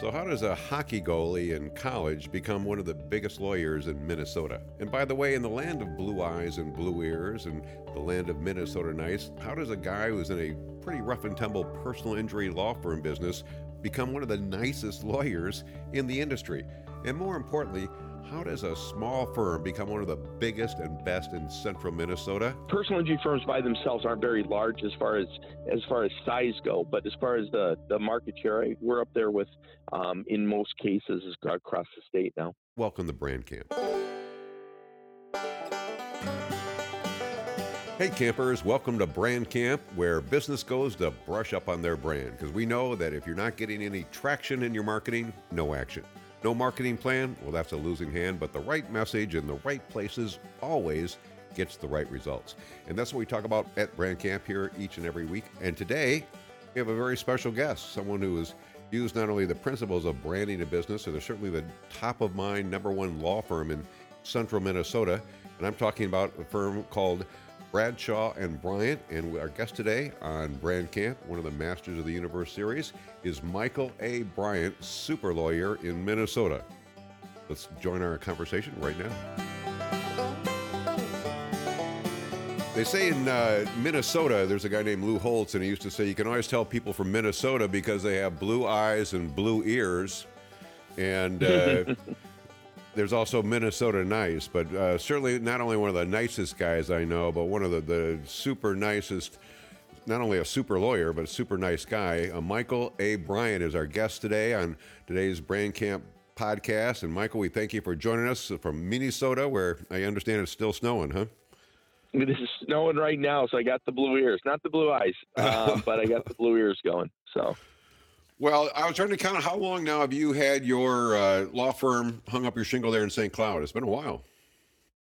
So, how does a hockey goalie in college become one of the biggest lawyers in Minnesota? And by the way, in the land of blue eyes and blue ears and the land of Minnesota nice, how does a guy who's in a pretty rough and tumble personal injury law firm business become one of the nicest lawyers in the industry? And more importantly, how does a small firm become one of the biggest and best in central Minnesota? Personal injury firms by themselves aren't very large as far as as far as size go, but as far as the the market share, we're up there with um, in most cases across the state now. Welcome to Brand Camp. Hey campers, welcome to Brand Camp, where business goes to brush up on their brand. Because we know that if you're not getting any traction in your marketing, no action. No marketing plan? Well, that's a losing hand, but the right message in the right places always gets the right results. And that's what we talk about at Brand Camp here each and every week. And today, we have a very special guest, someone who has used not only the principles of branding a business, so they're certainly the top of mind number one law firm in central Minnesota. And I'm talking about a firm called Bradshaw and Bryant. And our guest today on Brand Camp, one of the Masters of the Universe series, is Michael A. Bryant, super lawyer in Minnesota. Let's join our conversation right now. They say in uh, Minnesota, there's a guy named Lou Holtz, and he used to say you can always tell people from Minnesota because they have blue eyes and blue ears. And uh, there's also Minnesota Nice, but uh, certainly not only one of the nicest guys I know, but one of the, the super nicest, not only a super lawyer, but a super nice guy. Uh, Michael A. Bryant is our guest today on today's Brand Camp podcast. And Michael, we thank you for joining us from Minnesota, where I understand it's still snowing, huh? It is snowing right now, so I got the blue ears, not the blue eyes, um, but I got the blue ears going. So well, I was trying to count how long now have you had your uh, law firm hung up your shingle there in St. Cloud? It's been a while.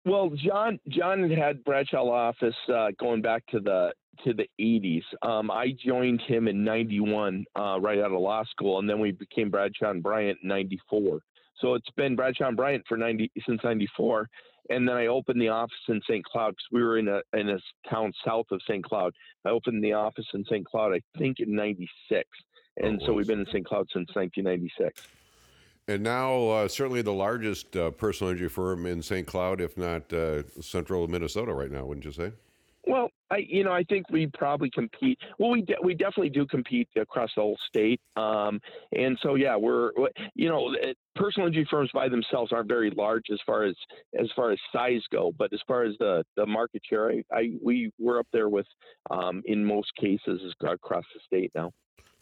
Well, John John had Bradshaw Law Office uh, going back to the to the 80s. Um, I joined him in 91, uh, right out of law school, and then we became Bradshaw and Bryant in 94. So it's been Bradshaw and Bryant for 90 since 94, and then I opened the office in St. Cloud because we were in a in a town south of St. Cloud. I opened the office in St. Cloud, I think, in '96 and so we've been in St. Cloud since 1996. And now, uh, certainly the largest uh, personal injury firm in St. Cloud, if not uh, central Minnesota, right now, wouldn't you say? Well, I, you know, I think we probably compete. Well, we de- we definitely do compete across the whole state, um, and so yeah, we're you know, personal injury firms by themselves aren't very large as far as as far as size go, but as far as the the market share, I, I we we're up there with um, in most cases across the state now.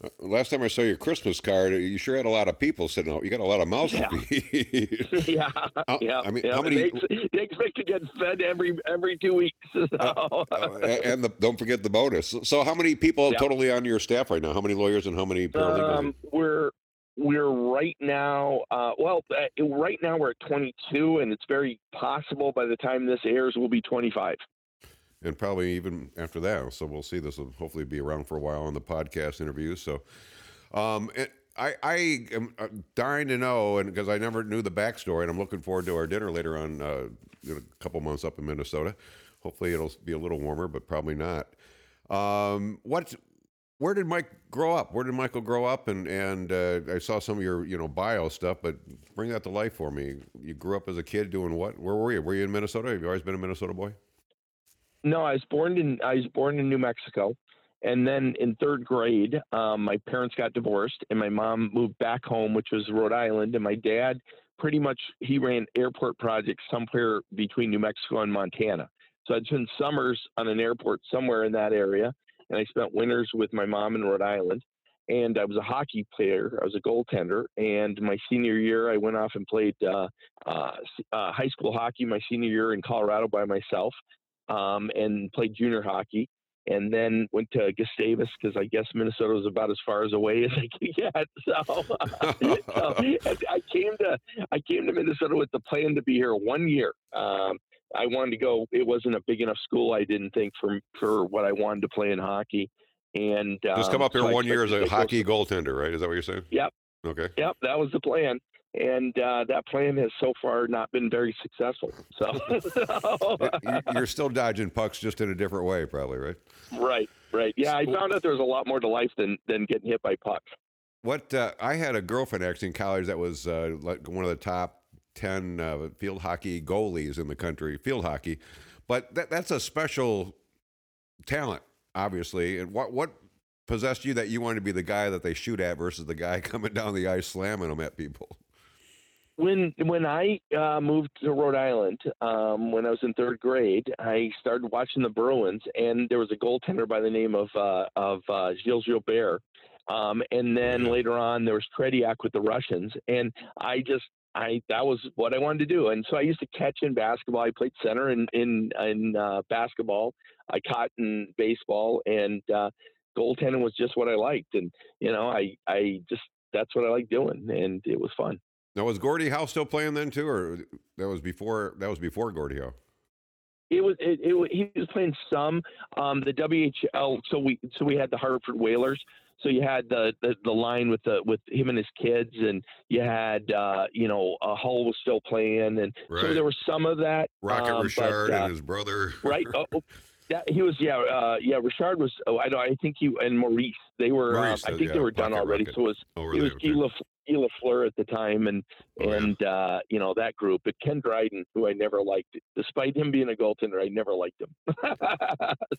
Uh, last time I saw your Christmas card, you sure had a lot of people sitting out. You got a lot of mouths yeah. to feed. yeah, how, yeah. I mean, yeah. how many? They, they, expect to get fed every every two weeks. So. Uh, uh, and the, don't forget the bonus. So, how many people yep. totally on your staff right now? How many lawyers and how many paralegals? Um, we're we're right now. Uh, well, uh, right now we're at 22, and it's very possible by the time this airs, we'll be 25 and probably even after that. So we'll see. This will hopefully be around for a while on the podcast interviews. So, um, I, I am uh, dying to know, and because I never knew the backstory, and I'm looking forward to our dinner later on uh, in a couple months up in Minnesota. Hopefully, it'll be a little warmer, but probably not. Um, what? Where did Mike grow up? Where did Michael grow up? And and uh, I saw some of your you know bio stuff, but bring that to life for me. You grew up as a kid doing what? Where were you? Were you in Minnesota? Have you always been a Minnesota boy? No, I was born in I was born in New Mexico, and then in third grade, um, my parents got divorced, and my mom moved back home, which was Rhode Island, and my dad pretty much he ran airport projects somewhere between New Mexico and Montana. So I'd spend summers on an airport somewhere in that area, and I spent winters with my mom in Rhode Island. And I was a hockey player. I was a goaltender. And my senior year, I went off and played uh, uh, uh, high school hockey. My senior year in Colorado by myself um, and played junior hockey. And then went to Gustavus because I guess Minnesota was about as far as away as I could get. So, so I came to I came to Minnesota with the plan to be here one year. Um, I wanted to go. It wasn't a big enough school, I didn't think, for for what I wanted to play in hockey. And just come um, up here so one year as a hockey goaltender, right? Is that what you're saying? Yep. Okay. Yep, that was the plan and uh, that plan has so far not been very successful. So you're still dodging pucks, just in a different way, probably, right? Right, right. Yeah, I found out there was a lot more to life than than getting hit by pucks. what uh, I had a girlfriend actually in college that was uh, like one of the top ten uh, field hockey goalies in the country, field hockey. But that, that's a special talent, obviously. And what what possessed you that you wanted to be the guy that they shoot at versus the guy coming down the ice slamming them at people? When when I uh, moved to Rhode Island, um, when I was in third grade, I started watching the Bruins, and there was a goaltender by the name of uh, of uh, Gilles Gilbert, um, and then later on there was Tretiak with the Russians, and I just I that was what I wanted to do, and so I used to catch in basketball. I played center in in in uh, basketball. I caught in baseball, and uh, goaltending was just what I liked, and you know I I just that's what I like doing, and it was fun. Now was Gordie Howe still playing then too, or that was before? That was before Gordie Howe. It was it, it, he was playing some um, the WHA. So we so we had the Hartford Whalers. So you had the, the, the line with the with him and his kids, and you had uh, you know uh, Hull was still playing, and right. so there was some of that. Rocket um, Richard but, uh, and his brother. right. Oh, oh, yeah, he was. Yeah, uh, yeah. Richard was. Oh, I know. I think he and Maurice. They were. Maurice, um, I think yeah, they were done already. Rocket. So it was. Oh, it was okay. Guy Lafleur at the time, and and uh, you know that group. But Ken Dryden, who I never liked, despite him being a goaltender, I never liked him.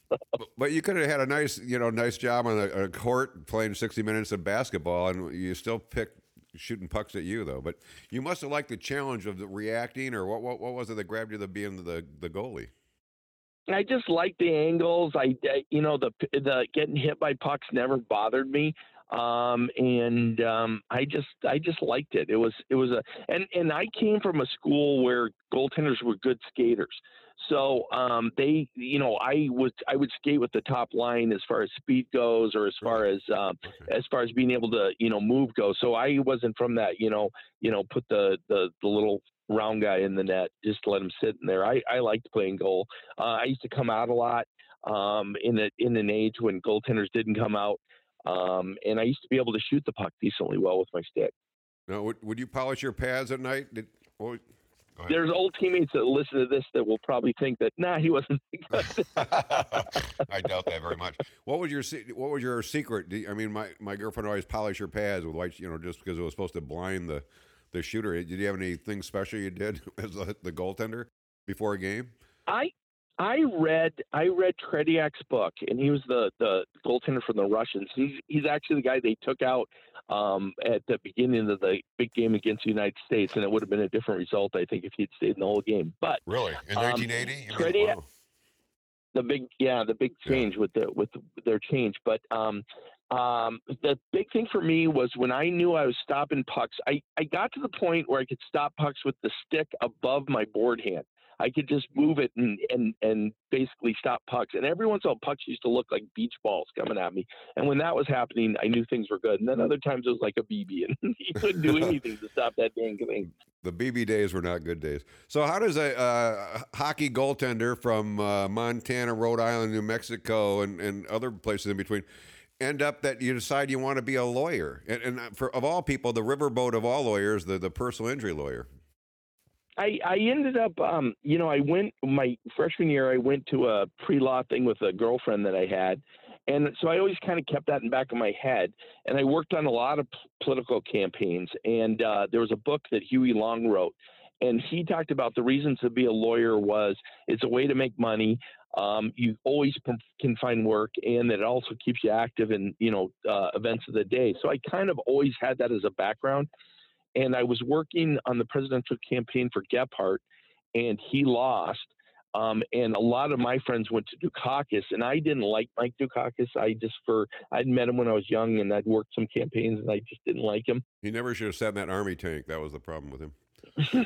so. But you could have had a nice, you know, nice job on a, a court playing sixty minutes of basketball, and you still pick shooting pucks at you though. But you must have liked the challenge of the reacting, or what? What, what was it that grabbed you the being the the goalie? I just liked the angles. I, you know, the the getting hit by pucks never bothered me, um, and um, I just I just liked it. It was it was a and and I came from a school where goaltenders were good skaters, so um, they you know I was I would skate with the top line as far as speed goes, or as far as um, as far as being able to you know move goes. So I wasn't from that you know you know put the the, the little round guy in the net, just let him sit in there. I, I liked playing goal. Uh, I used to come out a lot um, in a, in an age when goaltenders didn't come out, um, and I used to be able to shoot the puck decently well with my stick. Now, would, would you polish your pads at night? Did, there's old teammates that listen to this that will probably think that nah, he wasn't. I doubt that very much. What was your what was your secret? I mean, my, my girlfriend always polished her pads with white, you know, just because it was supposed to blind the the shooter. Did you have anything special you did as the, the goaltender before a game? I I read I read Tretiak's book, and he was the the goaltender from the Russians. He's he's actually the guy they took out um, at the beginning of the big game against the United States, and it would have been a different result, I think, if he'd stayed in the whole game. But really, in 1980, um, wow. the big yeah, the big change yeah. with the with their change, but um, um, the big thing for me was when I knew I was stopping pucks, I, I got to the point where I could stop pucks with the stick above my board hand. I could just move it and, and, and basically stop pucks. And every once in a while, pucks used to look like beach balls coming at me. And when that was happening, I knew things were good. And then other times it was like a BB, and you couldn't do anything to stop that dang thing. The BB days were not good days. So, how does a uh, hockey goaltender from uh, Montana, Rhode Island, New Mexico, and, and other places in between? end up that you decide you want to be a lawyer. And, and for of all people, the riverboat of all lawyers, the, the personal injury lawyer. I, I ended up, um, you know, I went my freshman year. I went to a pre-law thing with a girlfriend that I had, and so I always kind of kept that in the back of my head. And I worked on a lot of p- political campaigns. And uh, there was a book that Huey Long wrote, and he talked about the reasons to be a lawyer was it's a way to make money um, you always can find work and that it also keeps you active in you know uh, events of the day so i kind of always had that as a background and i was working on the presidential campaign for gephardt and he lost um, and a lot of my friends went to Dukakis, and I didn't like Mike Dukakis. I just for I'd met him when I was young, and I'd worked some campaigns, and I just didn't like him. He never should have sat in that army tank. That was the problem with him.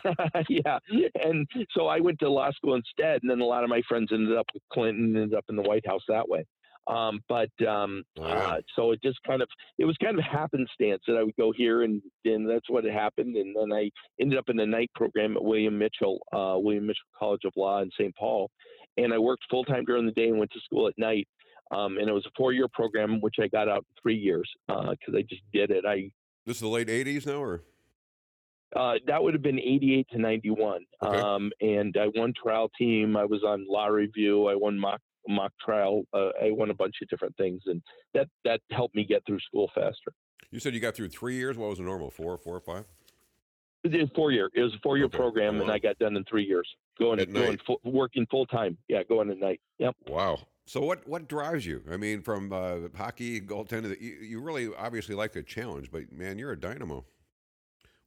yeah, and so I went to law school instead, and then a lot of my friends ended up with Clinton, ended up in the White House that way. Um, but um, yeah. uh, so it just kind of it was kind of happenstance that I would go here, and and that's what had happened. And then I ended up in the night program at William Mitchell, uh, William Mitchell College of Law in St. Paul, and I worked full time during the day and went to school at night. Um, and it was a four year program, which I got out in three years because uh, I just did it. I this is the late '80s now, or uh, that would have been 88 to 91. Okay. Um, and I won trial team. I was on law review. I won mock mock trial. Uh, I won a bunch of different things, and that that helped me get through school faster. You said you got through three years. What was the normal? Four, four or five? It was four year. It was a four year Okay. program, Oh, and. I got done in three years. Going, At going, full, working full time. Yeah, going at night. Yep. Wow. So what what drives you? I mean, from uh, hockey, goaltending, you, you really obviously like the challenge, but man, you're a dynamo.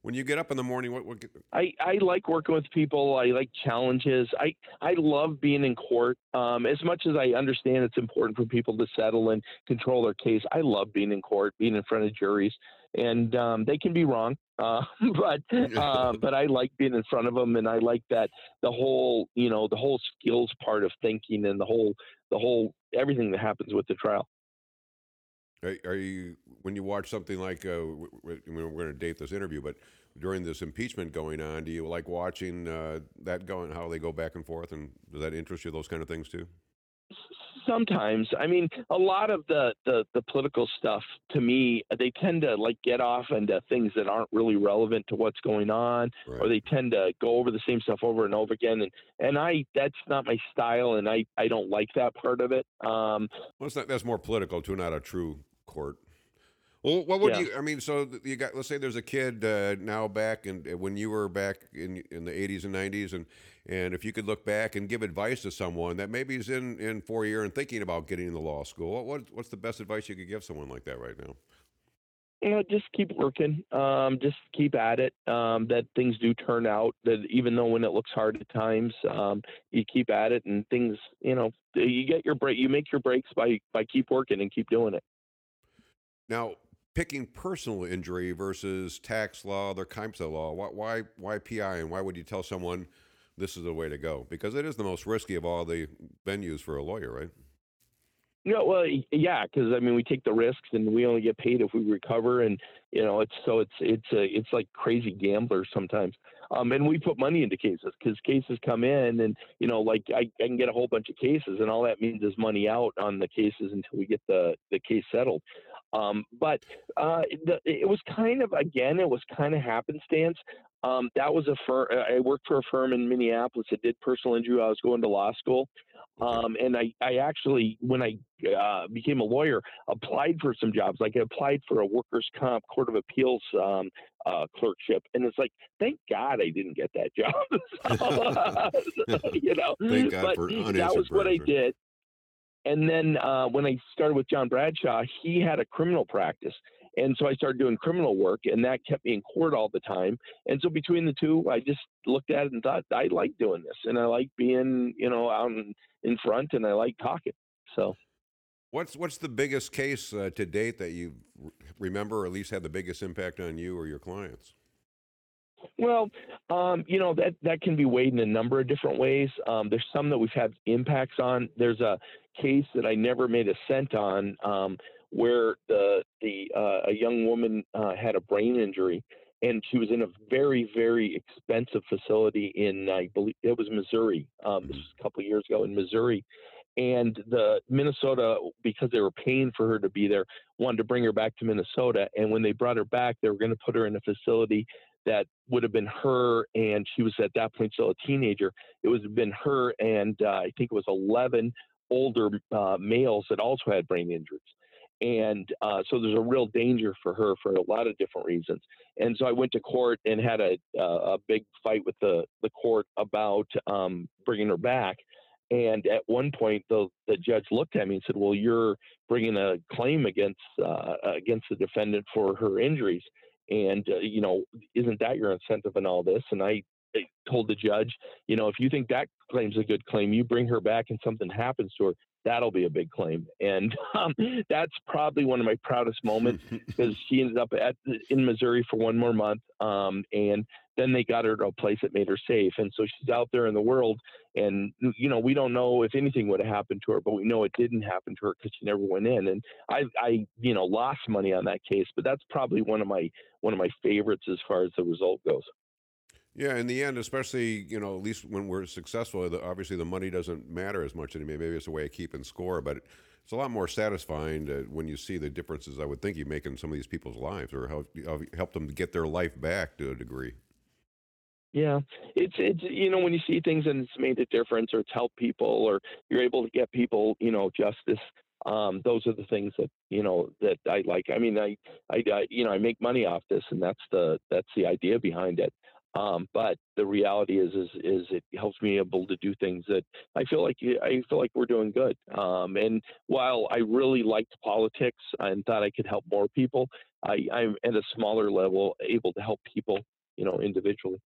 When you get up in the morning, what what? I, I like working with people. I like challenges. I, I love being in court. Um, as much as I understand it's important for people to settle and control their case, I love being in court, being in front of juries, and um, they can be wrong. Uh, but uh, but I like being in front of them, and I like that the whole you know the whole skills part of thinking and the whole the whole everything that happens with the trial. Are, are you when you watch something like uh, w- w- I mean, we're going to date this interview, but during this impeachment going on, do you like watching uh, that going how they go back and forth, and does that interest you? Those kind of things too. Sometimes i mean a lot of the, the the political stuff to me they tend to like get off into things that aren't really relevant to what's going on or they tend to go over the same stuff over and over again and and i that's not my style and i i don't like that part of it um Well, it's not, that's more political too, not a true court. Well, what would Yeah. you? I mean, so you got. Let's say there's a kid uh, now back, and when you were back in in the 80s and 90s, and and if you could look back and give advice to someone that maybe is in in four year and thinking about getting into law school, what, what what's the best advice you could give someone like that right now? you know just keep working um just keep at it um that things do turn out that even though when it looks hard at times um you keep at it and things you know you get your break you make your breaks by by keep working and keep doing it Now, picking personal injury versus tax law, other kinds of law, why, why, why PI, and why would you tell someone this is the way to go? Because it is the most risky of all the venues for a lawyer, right? No, well, yeah, because I mean, we take the risks, and we only get paid if we recover, and you know, it's so it's it's a, it's like crazy gamblers sometimes. Um, and we put money into cases because cases come in, and you know, like I, I can get a whole bunch of cases, and all that means is money out on the cases until we get the the case settled. Um, but uh, the, it was kind of again, it was kind of happenstance. Um, that was a firm. I worked for a firm in Minneapolis that did personal injury. I was going to law school, um, and I, I actually, when I uh, became a lawyer, applied for some jobs. Like I applied for a workers' comp court of appeals um, uh, clerkship, and it's like, thank God I didn't get that job. So, you know, Thank God but for that was what I did. And then uh, when I started with John Bradshaw, he had a criminal practice. And so I started doing criminal work, and that kept me in court all the time. And so between the two, I just looked at it and thought, I like doing this, and I like being, you know, out in, front, and I like talking. So What's what's the biggest case uh, to date that you remember, or at least had the biggest impact on you or your clients? Well, um, you know that that can be weighed in a number of different ways. Um, there's some that we've had impacts on. There's a case that I never made a cent on, um, where the the uh, a young woman uh, had a brain injury, and she was in a very very expensive facility in I believe it was Missouri. Um, this was a couple of years ago in Missouri, and the Minnesota because they were paying for her to be there wanted to bring her back to Minnesota, and when they brought her back, they were going to put her in a facility that would have been her, and she was at that point still a teenager. It would have been her and uh, I think it was 11 older uh, males that also had brain injuries. And uh, so there's a real danger for her for a lot of different reasons. And so I went to court and had a, a big fight with the, the court about um, bringing her back. And at one point, the, the judge looked at me and said, "Well, you're bringing a claim against uh, against the defendant for her injuries." and uh, you know isn't that your incentive in all this and I, Told the judge you know if you think that claim's a good claim you bring her back and something happens to her that'll be a big claim. And um, that's probably one of my proudest moments because she ended up at in missouri for one more month um, and then they got her to a place that made her safe. And so she's out there in the world and you know we don't know if anything would have happened to her but we know it didn't happen to her because she never went in. And i i you know lost money on that case but that's probably one of my one of my favorites as far as the result goes Yeah, in the end, especially you know, at least when we're successful, the, obviously the money doesn't matter as much anymore. Maybe it's a way of keeping score, but it's a lot more satisfying to, when you see the differences. I would think you make in some of these people's lives, or help help them get their life back to a degree. Yeah, it's it's you know when you see things and it's made a difference or it's helped people or you're able to get people you know justice. Um, those are the things that you know that I like. I mean, I, I, I, you know, I make money off this, and that's the that's the idea behind it. Um, but the reality is, is, is it helps me able to do things that I feel like I feel like we're doing good. Um, and while I really liked politics and thought I could help more people, I, I'm at a smaller level able to help people, you know, individually.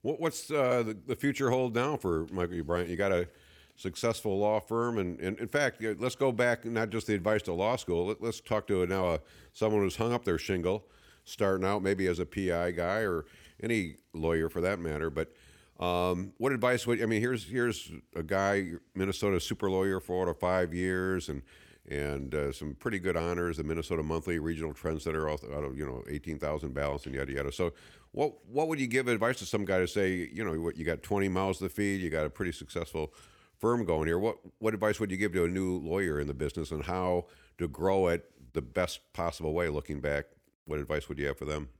What, what's uh, the, the future hold now for Michael Bryant? You got a successful law firm, and, and in fact, let's go back not just the advice to law school. Let, us talk to now a, someone who's hung up their shingle, starting out maybe as a PI guy or any lawyer for that matter. But um, what advice would I mean? Here's here's a guy, Minnesota super lawyer for to five years, and and uh, some pretty good honors. The Minnesota Monthly Regional Trend Center, out of you know eighteen thousand ballots and yada yada. So, what what would you give advice to some guy to say? You know, what you got twenty miles to feed. You got a pretty successful firm going here. What what advice would you give to a new lawyer in the business and how to grow it the best possible way? Looking back, what advice would you have for them?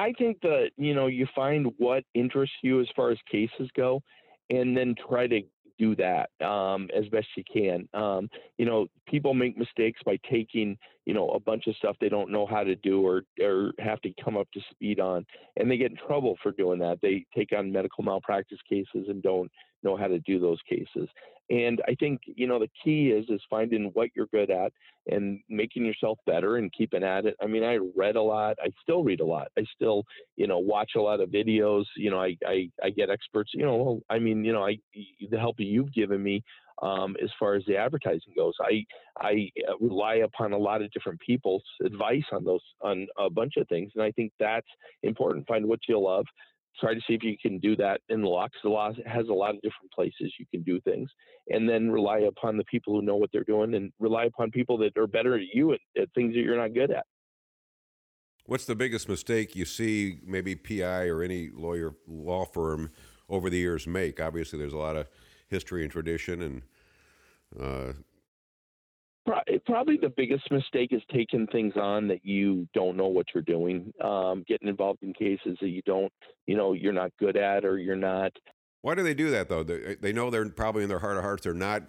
I think that you know you find what interests you as far as cases go, and then try to do that um, as best you can. Um, you know, people make mistakes by taking you know a bunch of stuff they don't know how to do or or have to come up to speed on, and they get in trouble for doing that. They take on medical malpractice cases and don't know how to do those cases. And I think you know the key is is finding what you're good at and making yourself better and keeping at it. I mean, I read a lot. I still read a lot. I still you know watch a lot of videos. You know, I I, I get experts. You know, I mean, you know, I the help you've given me um, as far as the advertising goes. I I uh, rely upon a lot of different people's advice on those on a bunch of things, and I think that's important. Find what you love, try to see if you can do that in the because the law has a lot of different places you can do things and then rely upon the people who know what they're doing and rely upon people that are better at you at, at things that you're not good at. What's the biggest mistake you see maybe pi or any lawyer law firm over the years make? Obviously there's a lot of history and tradition and uh, probably the biggest mistake is taking things on that you don't know what you're doing um, getting involved in cases that you don't you know you're not good at or you're not why do they do that though? They, they know they're probably in their heart of hearts they're not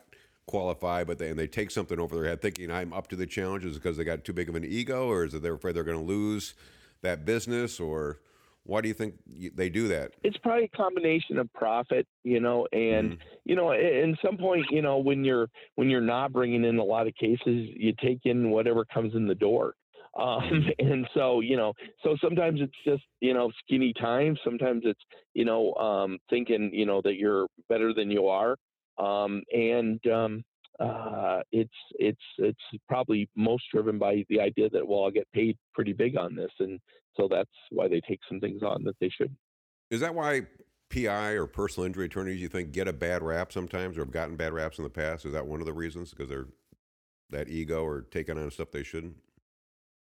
qualified but they and they take something over their head thinking i'm up to the challenges because they got too big of an ego or is it they're afraid they're going to lose that business or why do you think they do that? It's probably a combination of profit, you know, and mm. you know, at some point, you know, when you're when you're not bringing in a lot of cases, you take in whatever comes in the door. Um, mm-hmm. and so, you know, so sometimes it's just, you know, skinny time. Sometimes it's, you know, um, thinking, you know, that you're better than you are. Um, and, um, uh, it's it's it's probably most driven by the idea that well I'll get paid pretty big on this, and so that's why they take some things on that they should. Is that why PI or personal injury attorneys you think get a bad rap sometimes, or have gotten bad raps in the past? Is that one of the reasons because they're that ego or taking on stuff they shouldn't?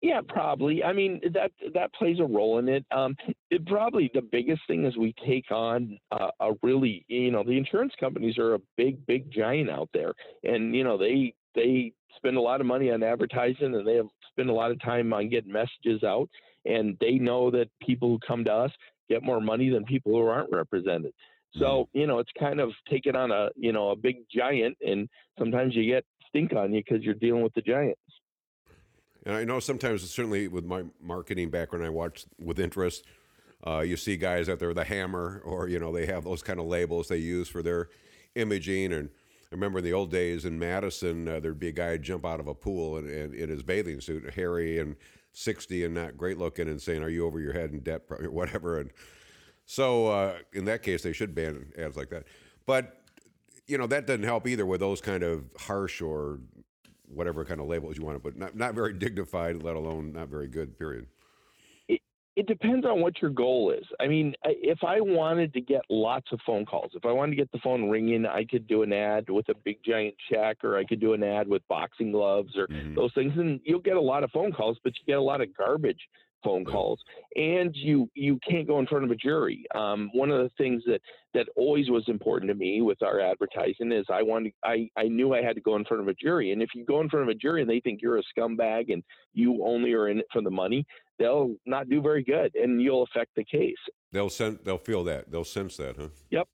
Yeah, probably. I mean, that that plays a role in it. Um, it probably the biggest thing is we take on uh, a really, you know, the insurance companies are a big, big giant out there, and you know they they spend a lot of money on advertising and they have spend a lot of time on getting messages out, and they know that people who come to us get more money than people who aren't represented. So mm-hmm. you know, it's kind of taking on a you know a big giant, and sometimes you get stink on you because you're dealing with the giants. And I know sometimes, certainly with my marketing background, I watch with interest. Uh, you see guys out there with a hammer, or you know, they have those kind of labels they use for their imaging. And I remember in the old days in Madison, uh, there'd be a guy jump out of a pool in, in, his bathing suit, hairy and 60 and not great looking, and saying, "Are you over your head in debt?" or whatever. And so, uh, in that case, they should ban ads like that. But you know, that doesn't help either with those kind of harsh or whatever kind of labels you want to put. Not not very dignified, let alone not very good. Period. It, it depends on what your goal is. I mean, if I wanted to get lots of phone calls, if I wanted to get the phone ringing, I could do an ad with a big giant check, or I could do an ad with boxing gloves, or mm-hmm. those things, and you'll get a lot of phone calls, but you get a lot of garbage phone calls, and you you can't go in front of a jury. Um, one of the things that that always was important to me with our advertising is I wanted I I knew I had to go in front of a jury, and if you go in front of a jury and they think you're a scumbag and you only are in it for the money, they'll not do very good, and you'll affect the case. They'll sense they'll feel that they'll sense that, huh? Yep.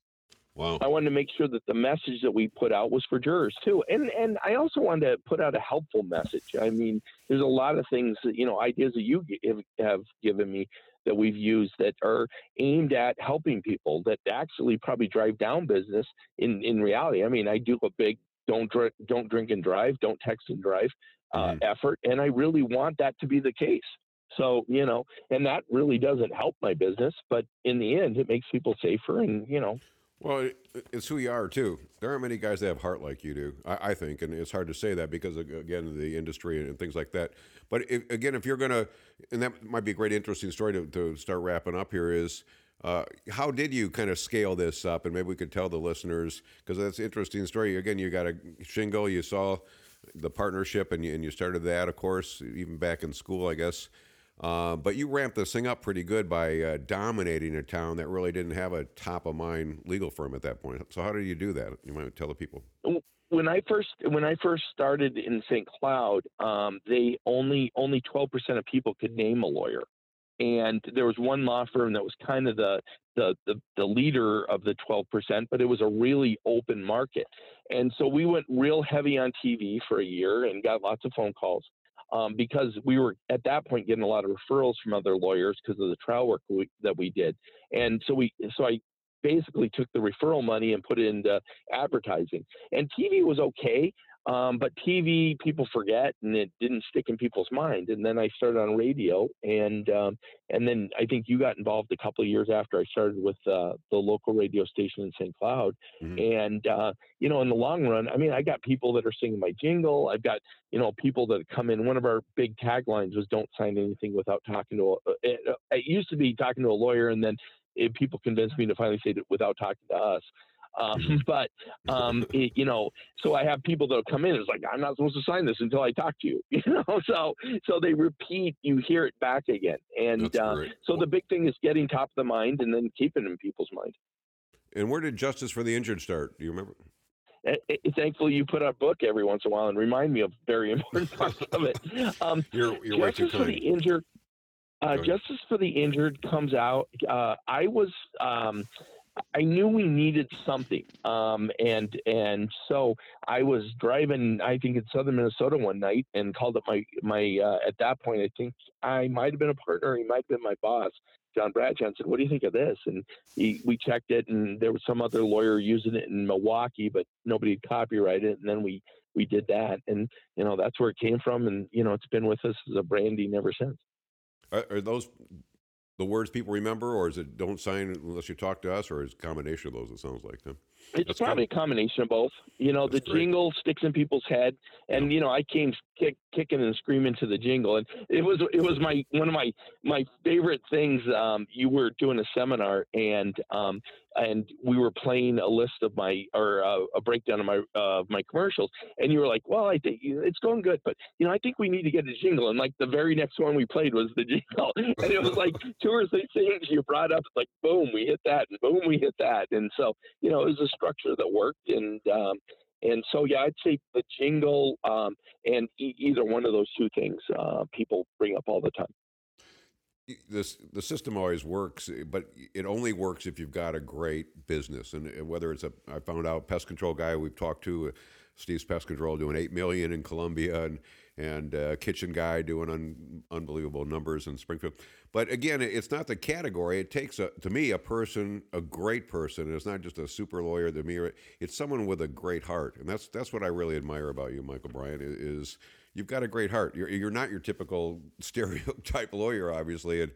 Wow. I wanted to make sure that the message that we put out was for jurors too, and and I also wanted to put out a helpful message. I mean, there's a lot of things that you know, ideas that you give, have given me that we've used that are aimed at helping people that actually probably drive down business. In in reality, I mean, I do a big don't drink, don't drink and drive, don't text and drive uh, mm-hmm. effort, and I really want that to be the case. So, you know, and that really doesn't help my business, but in the end, it makes people safer and, you know. Well, it's who you are too. There aren't many guys that have heart like you do, I, I think, and it's hard to say that because again, the industry and things like that. But if, again, if you're gonna, and that might be a great, interesting story to, to start wrapping up here is. Uh, how did you kind of scale this up? And maybe we could tell the listeners because that's an interesting story. Again, you got a shingle. You saw the partnership, and you, and you started that, of course, even back in school, I guess. Uh, but you ramped this thing up pretty good by uh, dominating a town that really didn't have a top of mind legal firm at that point. So how did you do that? You might tell the people. When I first when I first started in St. Cloud, um, they only only twelve percent of people could name a lawyer, and there was one law firm that was kind of the the the, the leader of the twelve percent, but it was a really open market, and so we went real heavy on TV for a year and got lots of phone calls um, because we were at that point getting a lot of referrals from other lawyers because of the trial work we, that we did, and so we so I basically took the referral money and put it into advertising. And TV was okay, um, but TV, people forget, and it didn't stick in people's mind. And then I started on radio, and um, and then I think you got involved a couple of years after I started with uh, the local radio station in St. Cloud. Mm-hmm. And uh, you know, in the long run, I mean, I got people that are singing my jingle. I've got you know people that come in. One of our big taglines was "Don't sign anything without talking to." A, it, it used to be talking to a lawyer, and then it, people convinced me to finally say it without talking to us. Um, mm-hmm. but um, it, you know, so I have people that come in. It's like I'm not supposed to sign this until I talk to you. You know, so so they repeat. You hear it back again, and uh, so the big thing is getting top of the mind and then keeping it in people's mind. And where did Justice for the Injured start? Do you remember? It, it, thankfully, you put out a book every once in a while and remind me of very important parts of it. Um, you're, you're Justice for the Injured. Uh, Justice for the Injured comes out. Uh, I was um, I knew we needed something, um, and and so I was driving, I think in southern Minnesota one night, and called up my my. Uh, at that point, I think I might have been a partner, he might have been my boss, John Bradshaw, said, "What do you think of this?" And he, we checked it, and there was some other lawyer using it in Milwaukee, but nobody had copyrighted it, and then we we did that, and you know that's where it came from, and you know it's been with us as a branding ever since. Are, are those the words people remember, or is it don't sign unless you talk to us, or is it a combination of those? It sounds like. Huh? It's That's probably a combination of both. You know, That's the great. jingle sticks in people's head, and yeah. you know, I came kick, kicking and screaming to the jingle, and it was it was my one of my my favorite things. Um, you were doing a seminar, and um, and we were playing a list of my or uh, a breakdown of my uh, my commercials, and you were like, "Well, I think it's going good, but you know, I think we need to get a jingle." And like the very next one we played was the jingle, and it was like two or three things you brought up. It's like boom, we hit that, and boom, we hit that, and so you know, it was a structure that worked, and um, and so yeah, I'd say the jingle um, and e- either one of those two things uh, people bring up all the time. This the system always works, but it only works if you've got a great business, and whether it's a I found out pest control guy we've talked to, Steve's Pest Control doing eight million in Columbia, and and uh, kitchen guy doing un- unbelievable numbers in Springfield. But again, it's not the category. It takes a, to me a person, a great person. It's not just a super lawyer. The mirror. It's someone with a great heart, and that's that's what I really admire about you, Michael Bryant. Is you've got a great heart. You're you're not your typical stereotype lawyer, obviously, and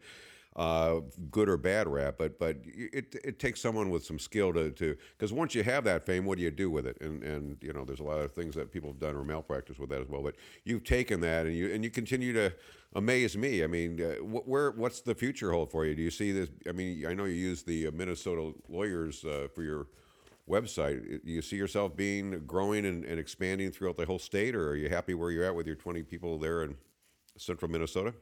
uh, good or bad rap, but but it it takes someone with some skill to to because once you have that fame, what do you do with it? And and you know, there's a lot of things that people have done or malpractice with that as well. But you've taken that and you and you continue to amaze me. I mean, uh, where what's the future hold for you? Do you see this? I mean, I know you use the uh, Minnesota lawyers uh, for your website. Do you see yourself being growing and, and expanding throughout the whole state, or are you happy where you're at with your 20 people there in central Minnesota?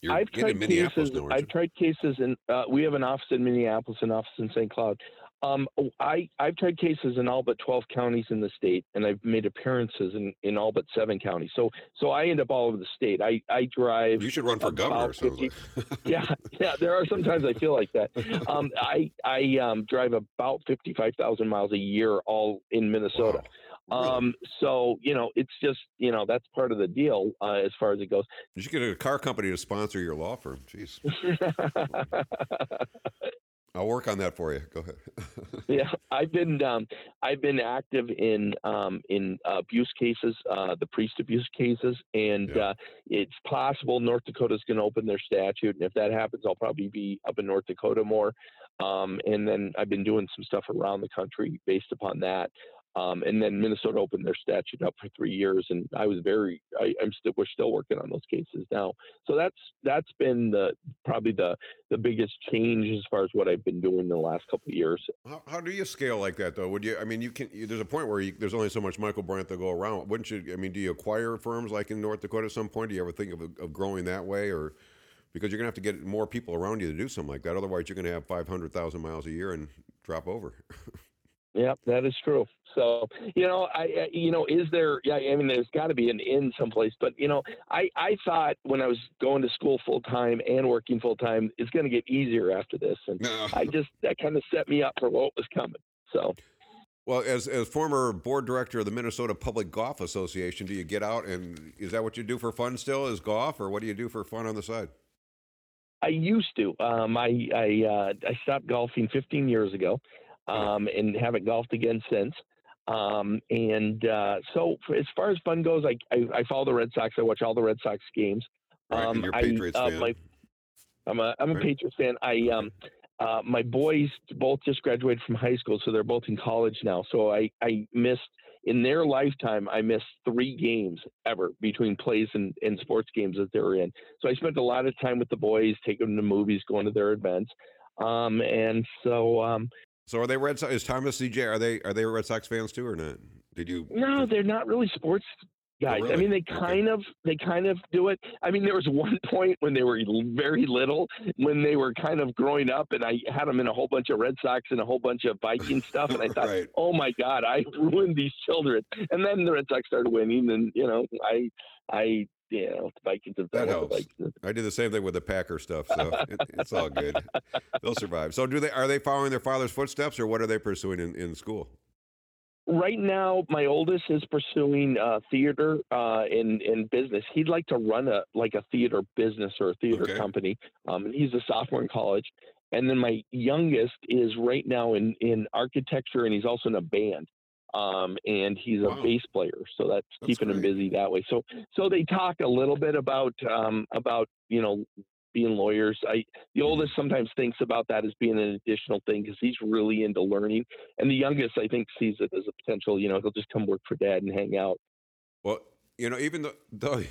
You're I've tried cases. I've tried cases, and uh, we have an office in Minneapolis, an office in St. Cloud. Um, oh, I I've tried cases in all but twelve counties in the state, and I've made appearances in, in all but seven counties. So so I end up all over the state. I I drive. You should run for governor. 50, like. yeah, yeah. There are sometimes I feel like that. Um, I I um, drive about fifty five thousand miles a year, all in Minnesota. Wow. Um, so you know, it's just you know that's part of the deal uh, as far as it goes. You should get a car company to sponsor your law firm. Jeez. I'll work on that for you. Go ahead. yeah, I've been um, I've been active in um, in uh, abuse cases, uh, the priest abuse cases, and yeah. uh, it's possible North Dakota is going to open their statute, and if that happens, I'll probably be up in North Dakota more. Um, and then I've been doing some stuff around the country based upon that. Um, and then Minnesota opened their statute up for three years, and I was very, I, am still, we're still working on those cases now. So that's that's been the probably the the biggest change as far as what I've been doing in the last couple of years. How, how do you scale like that though? Would you? I mean, you can. You, there's a point where you, there's only so much Michael Bryant to go around. Wouldn't you? I mean, do you acquire firms like in North Dakota at some point? Do you ever think of, of growing that way, or because you're gonna have to get more people around you to do something like that? Otherwise, you're gonna have 500,000 miles a year and drop over. Yep, that is true. So, you know, I, you know, is there? Yeah, I mean, there's got to be an in someplace. But you know, I, I thought when I was going to school full time and working full time, it's going to get easier after this, and no. I just that kind of set me up for what was coming. So. Well, as as former board director of the Minnesota Public Golf Association, do you get out and is that what you do for fun still? Is golf, or what do you do for fun on the side? I used to. Um, I I uh, I stopped golfing 15 years ago um, and haven't golfed again since. Um, and uh, so, as far as fun goes, I, I, I follow the Red Sox. I watch all the Red Sox games. Um, Patriots I, uh, fan. My, I'm a I'm a right. Patriots fan. I um uh, my boys both just graduated from high school, so they're both in college now. So I I missed in their lifetime. I missed three games ever between plays and, and sports games that they were in. So I spent a lot of time with the boys, taking them to movies, going to their events. Um, and so um, so are they Red Sox? Is Thomas CJ? Are they are they Red Sox fans too or not? Did you? No, they're not really sports oh, guys. Oh, really? I mean, they kind okay. of they kind of do it. I mean, there was one point when they were very little, when they were kind of growing up, and I had them in a whole bunch of Red Sox and a whole bunch of Viking stuff, and I thought, right. oh my God, I ruined these children. And then the Red Sox started winning, and you know, I I you know, the Vikings have done that helps. I did the same thing with the Packer stuff, so it, it's all good. They'll survive. So, do they are they following their father's footsteps, or what are they pursuing in, in school? Right now, my oldest is pursuing uh, theater uh, in in business. He'd like to run a like a theater business or a theater okay. company, um, and he's a sophomore in college. And then my youngest is right now in in architecture, and he's also in a band um, and he's a wow. bass player, so that's, that's keeping great. him busy that way. So, so they talk a little bit about um, about you know being lawyers. I the mm-hmm. oldest sometimes thinks about that as being an additional thing because he's really into learning, and the youngest I think sees it as a potential. You know, he'll just come work for dad and hang out. Well, you know, even though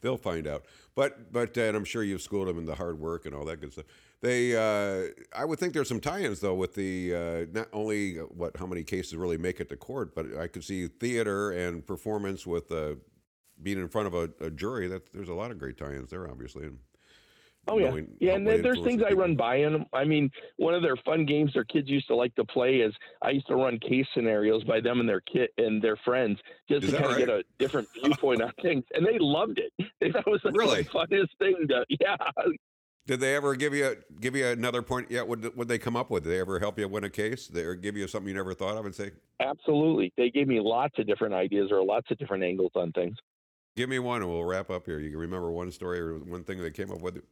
they'll find out, but but and I'm sure you've schooled them in the hard work and all that good stuff. They, uh, I would think there's some tie-ins though with the uh, not only what how many cases really make it to court, but I could see theater and performance with uh, being in front of a, a, jury. That there's a lot of great tie-ins there, obviously. And, Oh yeah, yeah, and there's things I run by them. I mean, one of their fun games their kids used to like to play is I used to run case scenarios by them and their kid and their friends just is to kind right? of get a different viewpoint on things, and they loved it. That was the really? funnest thing to yeah. Did they ever give you give you another point? Yeah, would would they come up with? Did they ever help you win a case? They or give you something you never thought of and say? Absolutely, they gave me lots of different ideas or lots of different angles on things. Give me one, and we'll wrap up here. You can remember one story or one thing they came up with.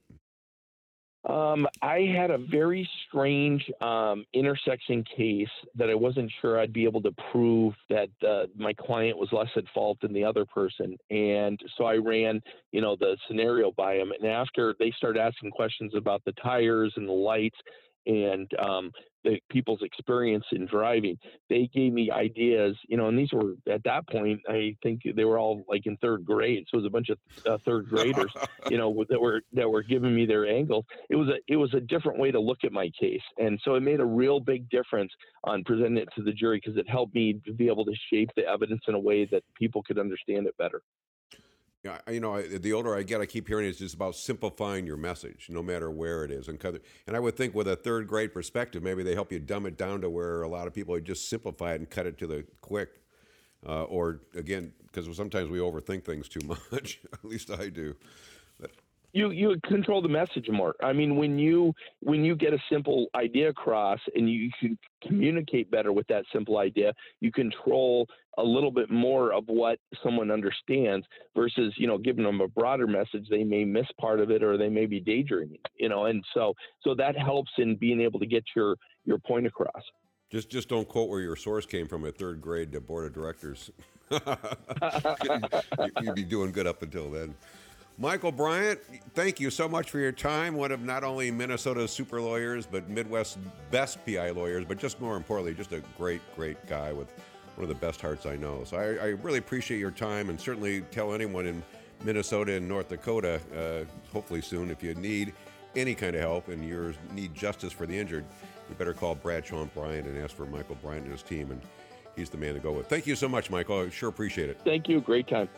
Um, I had a very strange um, intersection case that I wasn't sure I'd be able to prove that uh, my client was less at fault than the other person, and so I ran, you know, the scenario by him. And after they started asking questions about the tires and the lights, and um, the people's experience in driving. They gave me ideas, you know, and these were at that point, I think they were all like in third grade. So it was a bunch of uh, third graders, you know, that were that were giving me their angles. It was a it was a different way to look at my case, and so it made a real big difference on presenting it to the jury because it helped me to be able to shape the evidence in a way that people could understand it better. You know, the older I get, I keep hearing it's just about simplifying your message, no matter where it is. And and I would think with a third grade perspective, maybe they help you dumb it down to where a lot of people would just simplify it and cut it to the quick. Uh, or again, because sometimes we overthink things too much. At least I do you you control the message more. I mean, when you when you get a simple idea across and you can communicate better with that simple idea, you control a little bit more of what someone understands versus you know giving them a broader message. They may miss part of it or they may be daydreaming. You know, and so so that helps in being able to get your your point across. Just just don't quote where your source came from at third grade to board of directors. You'd be doing good up until then. Michael Bryant, thank you so much for your time. One of not only Minnesota's super lawyers, but Midwest's best PI lawyers, but just more importantly, just a great, great guy with one of the best hearts I know. So I, I really appreciate your time and certainly tell anyone in Minnesota and North Dakota, uh, hopefully soon, if you need any kind of help and you need justice for the injured, you better call Bradshaw and Bryant and ask for Michael Bryant and his team. And he's the man to go with. Thank you so much, Michael. I sure appreciate it. Thank you. Great time.